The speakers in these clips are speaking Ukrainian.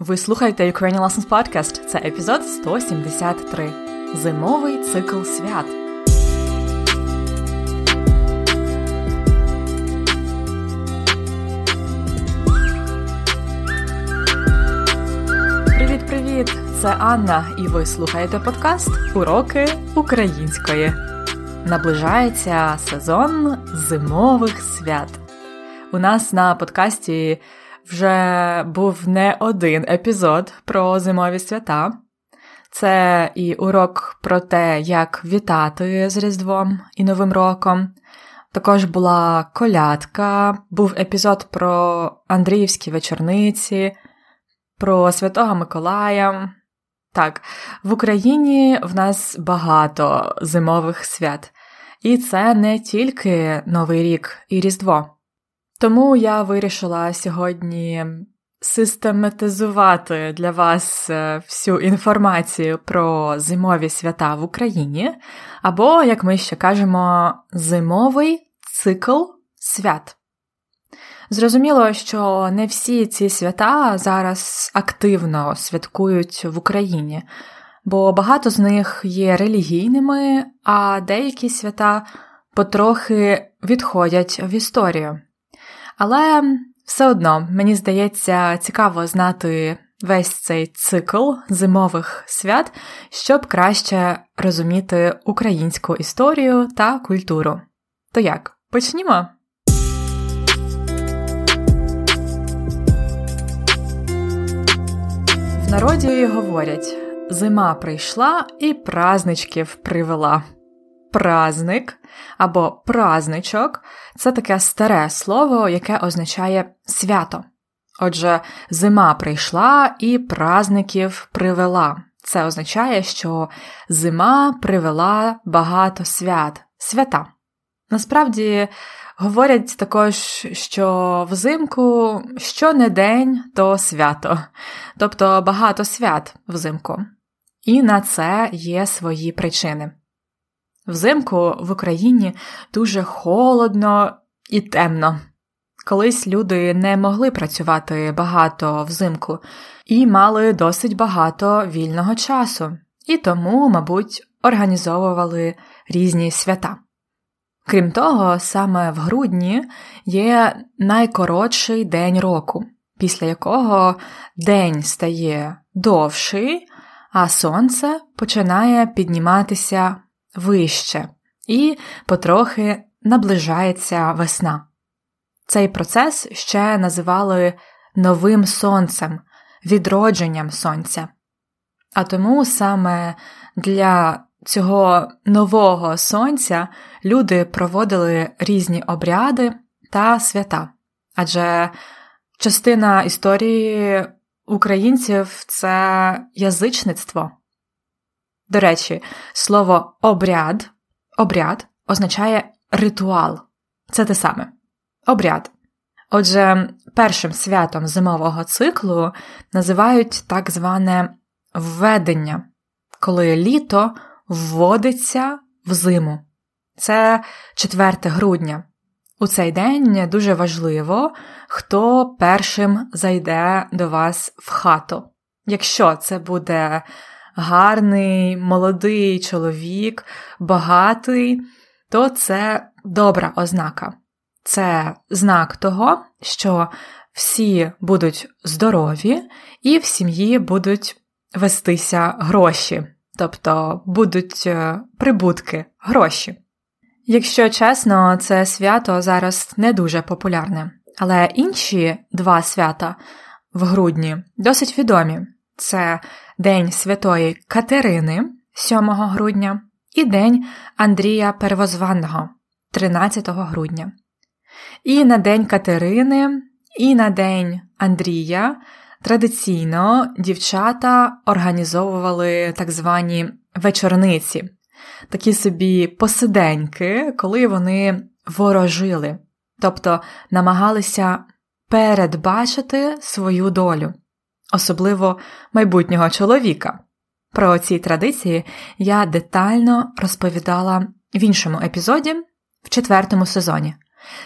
Ви слухаєте Ukrainian Lessons Podcast. Це епізод 173. Зимовий цикл свят. Привіт-привіт! Це Анна, і ви слухаєте подкаст Уроки української. Наближається сезон зимових свят. У нас на подкасті вже був не один епізод про зимові свята. Це і урок про те, як вітати з Різдвом і Новим роком. Також була колядка, був епізод про Андріївські вечорниці, про Святого Миколая. Так, в Україні в нас багато зимових свят, і це не тільки Новий рік і Різдво. Тому я вирішила сьогодні систематизувати для вас е, всю інформацію про зимові свята в Україні, або, як ми ще кажемо, зимовий цикл свят. Зрозуміло, що не всі ці свята зараз активно святкують в Україні, бо багато з них є релігійними, а деякі свята потрохи відходять в історію. Але все одно мені здається цікаво знати весь цей цикл зимових свят, щоб краще розуміти українську історію та культуру. То як, почнімо? В народі говорять: зима прийшла і празничків привела. Празник або празничок це таке старе слово, яке означає свято. Отже, зима прийшла і празників привела. Це означає, що зима привела багато свят, свята. Насправді говорять також, що взимку що не день, то свято, тобто багато свят взимку. І на це є свої причини. Взимку в Україні дуже холодно і темно. Колись люди не могли працювати багато взимку і мали досить багато вільного часу, і тому, мабуть, організовували різні свята. Крім того, саме в грудні є найкоротший день року, після якого день стає довший, а сонце починає підніматися вище, і потрохи наближається весна. Цей процес ще називали новим сонцем, відродженням сонця. А тому саме для цього нового сонця люди проводили різні обряди та свята. Адже частина історії українців це язичництво. До речі, слово обряд обряд означає ритуал. Це те саме обряд. Отже, першим святом зимового циклу називають так зване введення, коли літо вводиться в зиму. Це 4 грудня. У цей день дуже важливо, хто першим зайде до вас в хату. Якщо це буде гарний, молодий чоловік, багатий, то це добра ознака. Це знак того, що всі будуть здорові і в сім'ї будуть вестися гроші, тобто будуть е, прибутки, гроші. Якщо чесно, це свято зараз не дуже популярне, але інші два свята в грудні досить відомі це День Святої Катерини 7 грудня і День Андрія Первозванного 13 грудня. І на День Катерини, і на День Андрія традиційно дівчата організовували так звані вечорниці, такі собі посиденьки, коли вони ворожили, тобто намагалися передбачити свою долю особливо майбутнього чоловіка. Про ці традиції я детально розповідала в іншому епізоді в четвертому сезоні.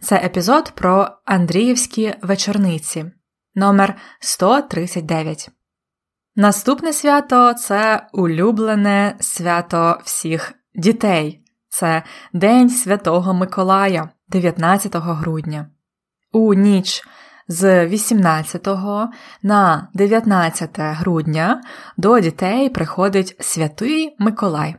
Це епізод про Андріївські вечорниці номер 139. Наступне свято це улюблене свято всіх дітей. Це День Святого Миколая, 19 грудня. У ніч з 18 на 19 грудня до дітей приходить Святий Миколай.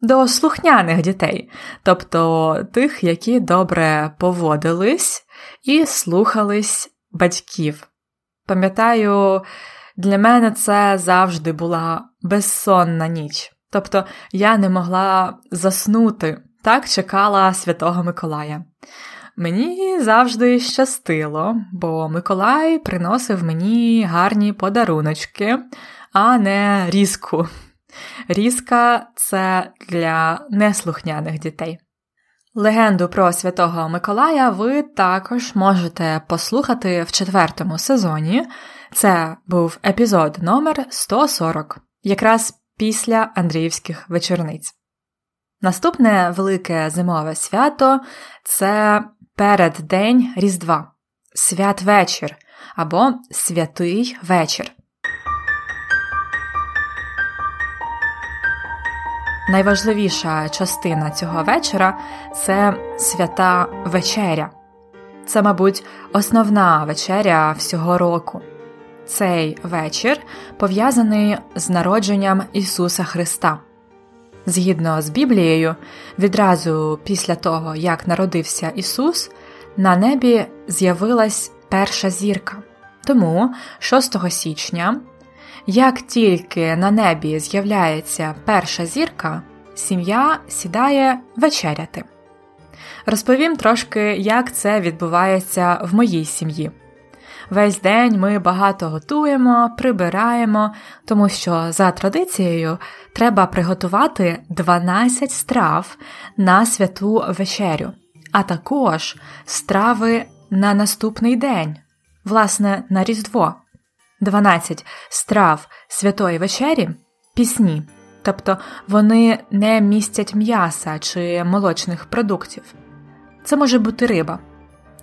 До слухняних дітей, тобто тих, які добре поводились і слухались батьків. Пам'ятаю, для мене це завжди була безсонна ніч. Тобто я не могла заснути, так чекала Святого Миколая. Мені завжди щастило, бо Миколай приносив мені гарні подаруночки, а не різку. Різка це для неслухняних дітей. Легенду про Святого Миколая ви також можете послухати в четвертому сезоні. Це був епізод номер 140, якраз після Андріївських вечорниць. Наступне велике зимове свято це переддень Різдва, святвечір або святий вечір. Найважливіша частина цього вечора це свята вечеря. Це, мабуть, основна вечеря всього року. Цей вечір пов'язаний з народженням Ісуса Христа. Згідно з Біблією, відразу після того, як народився Ісус, на небі з'явилась перша зірка. Тому 6 січня, як тільки на небі з'являється перша зірка, сім'я сідає вечеряти. Розповім трошки, як це відбувається в моїй сім'ї. Весь день ми багато готуємо, прибираємо, тому що за традицією треба приготувати 12 страв на святу вечерю, а також страви на наступний день, власне, на Різдво. 12 страв святої вечері пісні, тобто вони не містять м'яса чи молочних продуктів. Це може бути риба.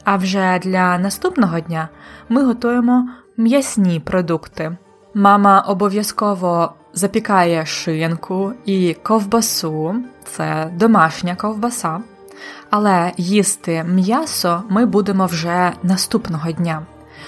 А вже для наступного дня ми готуємо м'ясні продукти. Мама обов'язково запікає шинку і ковбасу, це домашня ковбаса. Але їсти м'ясо ми будемо вже наступного дня,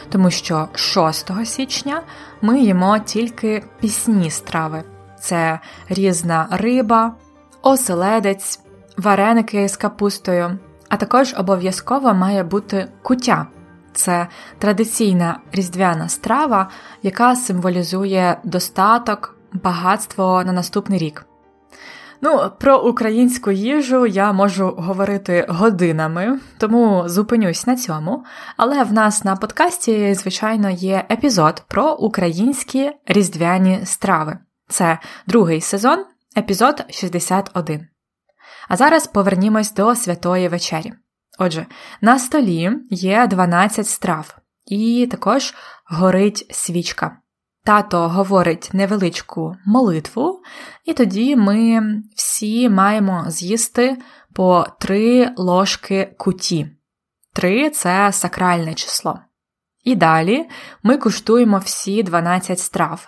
тому що 6 січня ми їмо тільки пісні страви: це різна риба, оселедець, вареники з капустою а також обов'язково має бути куття. Це традиційна різдвяна страва, яка символізує достаток, багатство на наступний рік. Ну, про українську їжу я можу говорити годинами, тому зупинюсь на цьому. Але в нас на подкасті, звичайно, є епізод про українські різдвяні страви. Це другий сезон, епізод 61. А зараз повернімось до святої вечері. Отже, на столі є 12 страв, і також горить свічка. Тато говорить невеличку молитву, і тоді ми всі маємо з'їсти по три ложки куті. Три це сакральне число. І далі ми куштуємо всі 12 страв,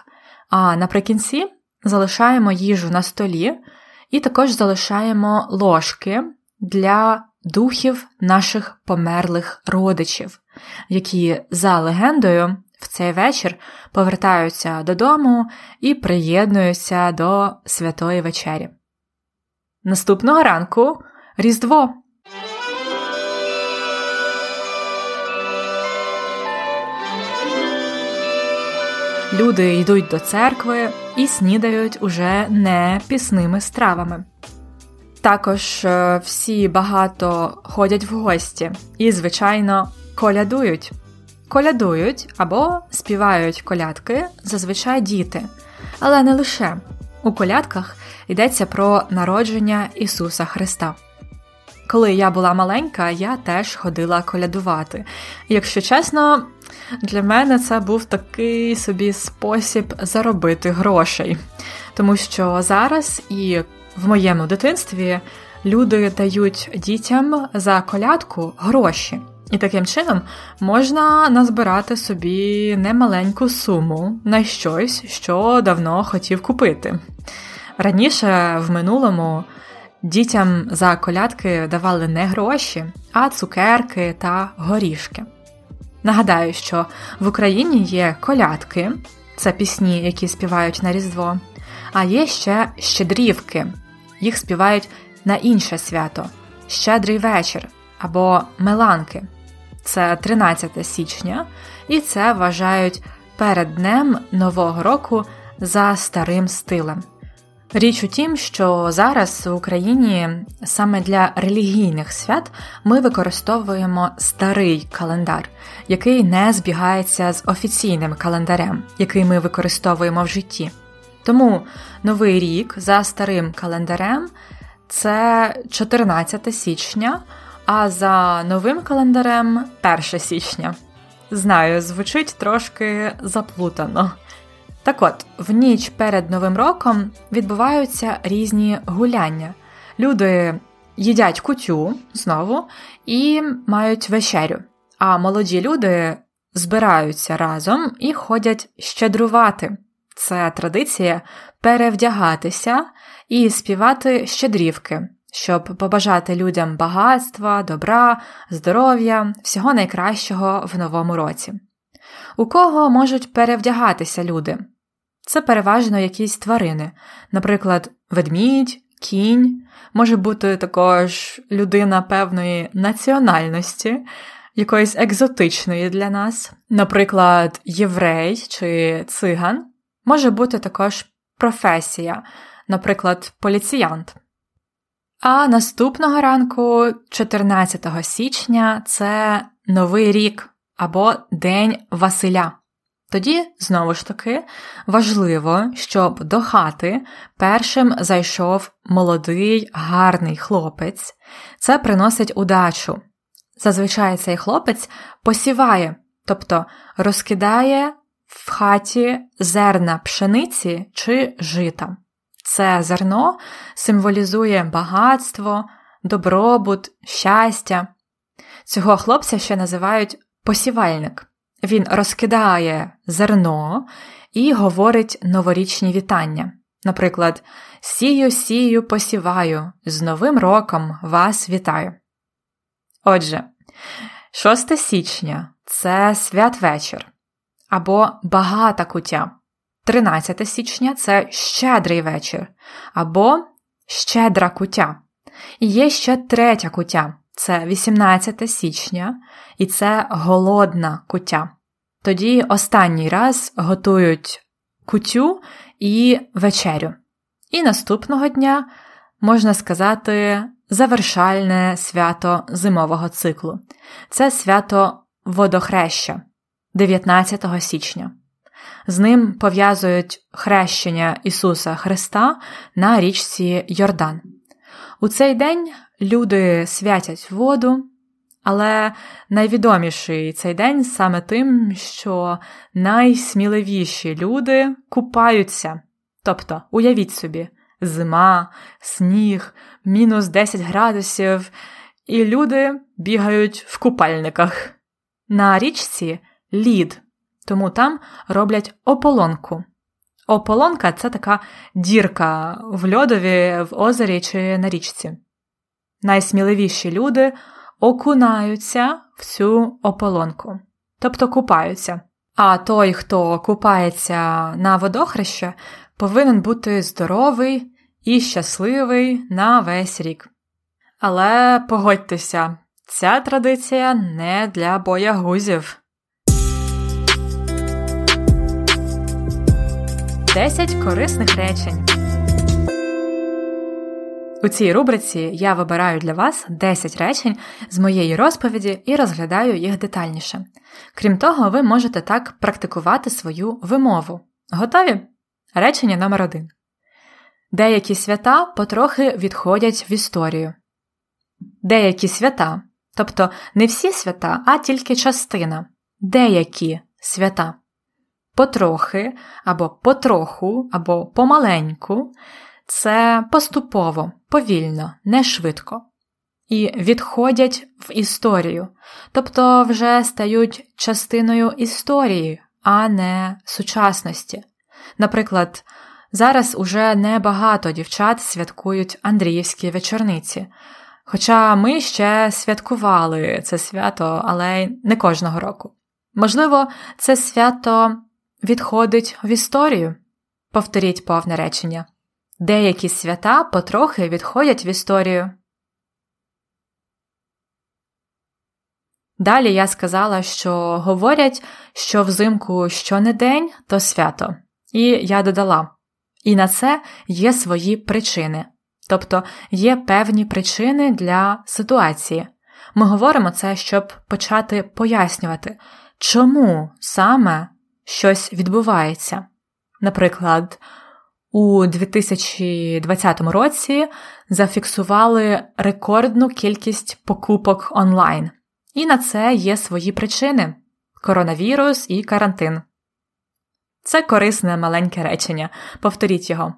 а наприкінці залишаємо їжу на столі, і також залишаємо ложки для духів наших померлих родичів, які за легендою в цей вечір повертаються додому і приєднуються до святої вечері. Наступного ранку Різдво. Люди йдуть до церкви і снідають уже не пісними стравами. Також е, всі багато ходять в гості і, звичайно, колядують. Колядують або співають колядки зазвичай діти, але не лише у колядках йдеться про народження Ісуса Христа. Коли я була маленька, я теж ходила колядувати. Якщо чесно, для мене це був такий собі спосіб заробити грошей. Тому що зараз і в моєму дитинстві люди дають дітям за колядку гроші. І таким чином можна назбирати собі немаленьку суму на щось, що давно хотів купити. Раніше в минулому дітям за колядки давали не гроші, а цукерки та горішки. Нагадаю, що в Україні є колядки, це пісні, які співають на Різдво, а є ще щедрівки, їх співають на інше свято Щедрий вечір або Меланки. Це 13 січня, і це вважають перед днем Нового року за старим стилем. Річ у тім, що зараз в Україні саме для релігійних свят ми використовуємо старий календар, який не збігається з офіційним календарем, який ми використовуємо в житті. Тому новий рік за старим календарем це 14 січня, а за новим календарем 1 січня. Знаю, звучить трошки заплутано. Так от, в ніч перед Новим роком відбуваються різні гуляння. Люди їдять кутю знову і мають вечерю. А молоді люди збираються разом і ходять щедрувати. Це традиція перевдягатися і співати щедрівки, щоб побажати людям багатства, добра, здоров'я, всього найкращого в новому році. У кого можуть перевдягатися люди? Це переважно якісь тварини, наприклад, ведмідь, кінь, може бути також людина певної національності, якоїсь екзотичної для нас, наприклад, єврей чи циган, може бути також професія, наприклад, поліціянт. А наступного ранку, 14 січня, це Новий рік або День Василя. Тоді, знову ж таки, важливо, щоб до хати першим зайшов молодий гарний хлопець, це приносить удачу. Зазвичай цей хлопець посіває, тобто розкидає в хаті зерна пшениці чи жита. Це зерно символізує багатство, добробут, щастя. Цього хлопця ще називають посівальник. Він розкидає зерно і говорить новорічні вітання. Наприклад, сію, сію, посіваю, з Новим роком вас вітаю. Отже, 6 січня це святвечір або багата куття. 13 січня це щедрий вечір або щедра куття. І є ще третя куття це 18 січня, і це голодна куття. Тоді останній раз готують кутю і вечерю. І наступного дня, можна сказати, завершальне свято зимового циклу. Це свято водохреща 19 січня. З ним пов'язують хрещення Ісуса Христа на річці Йордан. У цей день люди святять воду, але найвідоміший цей день саме тим, що найсміливіші люди купаються. Тобто, уявіть собі, зима, сніг, мінус 10 градусів, і люди бігають в купальниках. На річці лід, тому там роблять ополонку. Ополонка це така дірка в льодові, в озері чи на річці. Найсміливіші люди окунаються в цю ополонку, тобто купаються. А той, хто купається на водохреще, повинен бути здоровий і щасливий на весь рік. Але погодьтеся, ця традиція не для боягузів. 10 корисних речень. У цій рубриці я вибираю для вас 10 речень з моєї розповіді і розглядаю їх детальніше. Крім того, ви можете так практикувати свою вимову. Готові? Речення номер 1 Деякі свята потрохи відходять в історію. Деякі свята, тобто не всі свята, а тільки частина. Деякі свята. Потрохи, або потроху, або помаленьку це поступово, повільно, не швидко. і відходять в історію, тобто вже стають частиною історії, а не сучасності. Наприклад, зараз уже небагато дівчат святкують Андріївські вечорниці. Хоча ми ще святкували це свято, але не кожного року. Можливо, це свято відходить в історію. Повторіть повне речення. Деякі свята потрохи відходять в історію. Далі я сказала, що говорять, що взимку що не день, то свято. І я додала. І на це є свої причини. Тобто є певні причини для ситуації. Ми говоримо це, щоб почати пояснювати, чому саме щось відбувається. Наприклад, у 2020 році зафіксували рекордну кількість покупок онлайн, і на це є свої причини коронавірус і карантин. Це корисне маленьке речення. Повторіть його.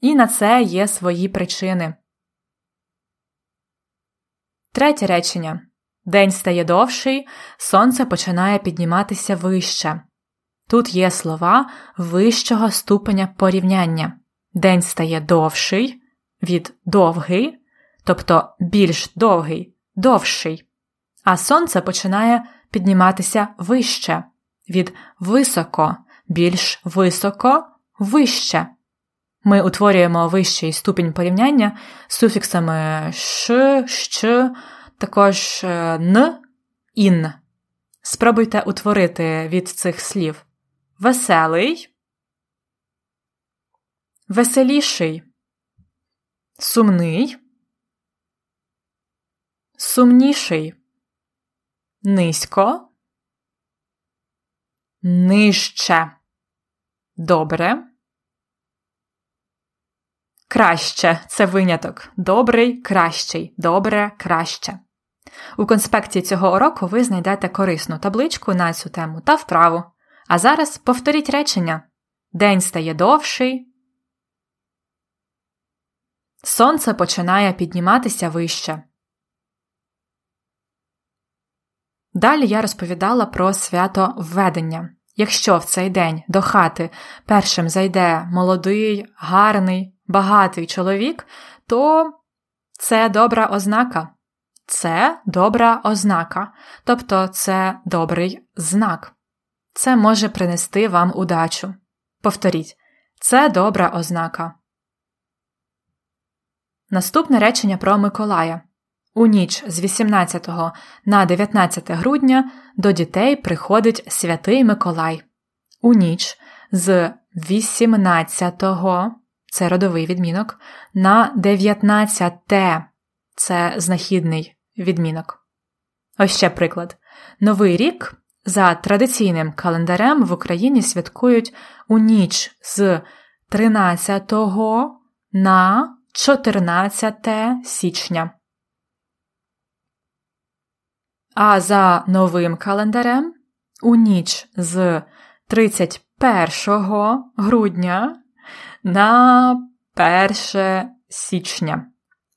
І на це є свої причини. Третє речення День стає довший, сонце починає підніматися вище. Тут є слова вищого ступеня порівняння. День стає довший від довгий, тобто більш довгий, довший, а сонце починає підніматися вище від високо, більш високо, вище. Ми утворюємо вищий ступінь порівняння з суфіксами ш, щ, також е, н, ін. Спробуйте утворити від цих слів веселий, веселіший, сумний, сумніший, низько, нижче, добре. Краще це виняток. Добрий, кращий, добре, краще. У конспекті цього уроку ви знайдете корисну табличку на цю тему та вправу. А зараз повторіть речення. День стає довший. Сонце починає підніматися вище. Далі я розповідала про свято введення. Якщо в цей день до хати першим зайде молодий, гарний, багатий чоловік, то це добра ознака. Це добра ознака, тобто це добрий знак. Це може принести вам удачу. Повторіть, це добра ознака. Наступне речення про Миколая. У ніч з 18 на 19 грудня до дітей приходить святий Миколай. У ніч з 18 це родовий відмінок, на 19 це знахідний відмінок. Ось ще приклад. Новий рік за традиційним календарем в Україні святкують у ніч з 13 на 14 січня. А за новим календарем у ніч з 31 грудня на 1 січня.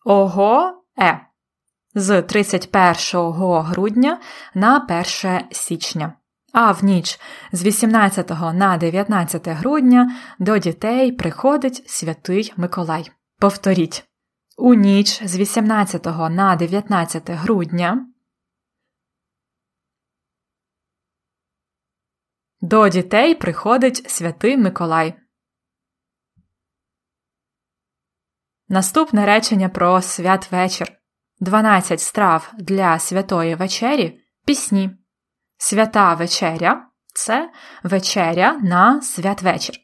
Ого е з 31 грудня на 1 січня. А в ніч з 18 на 19 грудня до дітей приходить святий Миколай. Повторіть. У ніч з 18 на 19 грудня до дітей приходить святий Миколай. Наступне речення про святвечір. 12 страв для святої вечері пісні. Свята вечеря це вечеря на святвечір.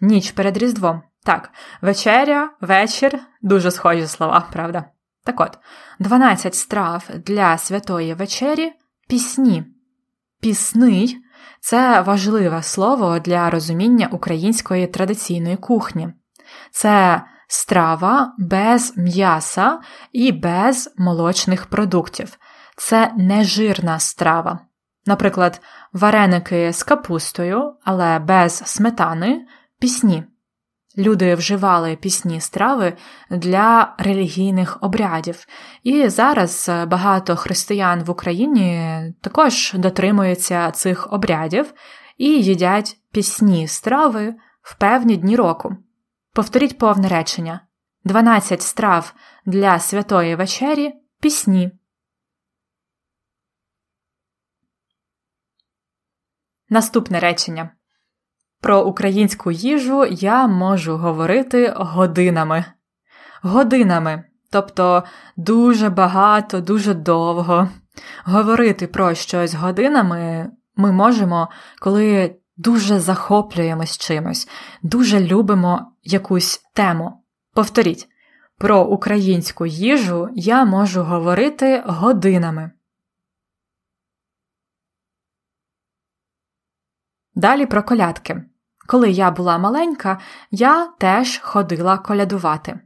Ніч перед Різдвом. Так, вечеря, вечір дуже схожі слова, правда? Так от, 12 страв для святої вечері пісні. Пісний це важливе слово для розуміння української традиційної кухні. Це страва без м'яса і без молочних продуктів. Це нежирна страва. Наприклад, вареники з капустою, але без сметани, пісні. люди вживали пісні страви для релігійних обрядів. І зараз багато християн в Україні також дотримуються цих обрядів і їдять пісні страви в певні дні року. Повторіть повне речення: 12 страв для святої вечері пісні. Наступне речення. Про українську їжу я можу говорити годинами. Годинами, тобто дуже багато, дуже довго. Говорити про щось годинами ми можемо, коли дуже захоплюємось чимось, дуже любимо якусь тему. Повторіть, про українську їжу я можу говорити годинами. Далі про колядки. Коли я була маленька, я теж ходила колядувати.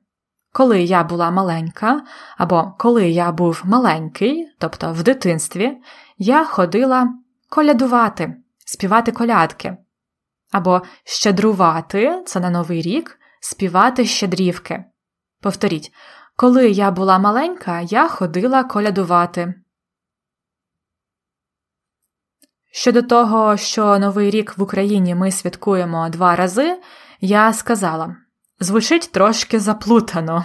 Коли я була маленька, або коли я був маленький, тобто в дитинстві, я ходила колядувати, співати колядки. Або щедрувати це на Новий рік, співати щедрівки. Повторіть, коли я була маленька, я ходила колядувати. Щодо того, що Новий рік в Україні ми святкуємо два рази, я сказала звучить трошки заплутано.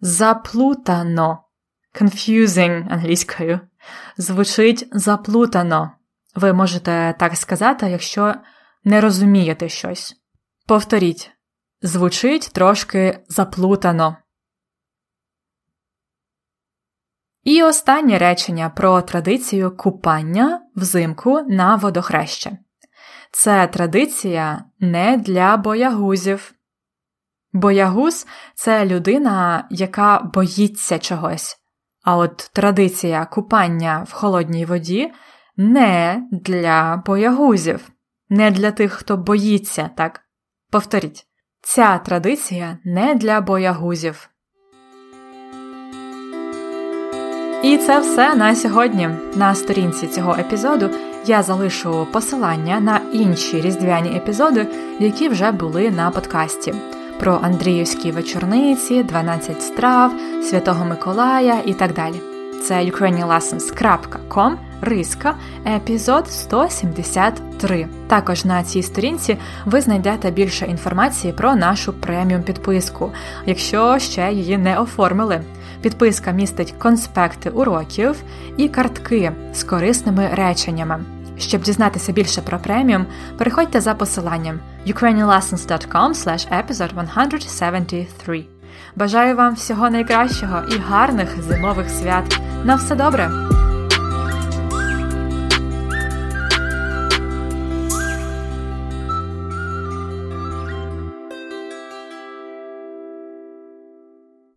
Заплутано. Confusing англійською. Звучить заплутано. Ви можете так сказати, якщо не розумієте щось. Повторіть. Звучить трошки заплутано. І останнє речення про традицію купання взимку на водохреще. Це традиція не для боягузів. Боягуз це людина, яка боїться чогось. А от традиція купання в холодній воді не для боягузів, не для тих, хто боїться, так? Повторіть, ця традиція не для боягузів. І це все на сьогодні. На сторінці цього епізоду я залишу посилання на інші різдвяні епізоди, які вже були на подкасті. Про Андріївські вечорниці, 12 страв, Святого Миколая і так далі. Це ukrainianlessons.com, риска, епізод 173. Також на цій сторінці ви знайдете більше інформації про нашу преміум підписку, якщо ще її не оформили. Підписка містить конспекти уроків і картки з корисними реченнями. Щоб дізнатися більше про преміум, переходьте за посиланням ukrainianlessons.com episode 173. Бажаю вам всього найкращого і гарних зимових свят. На все добре!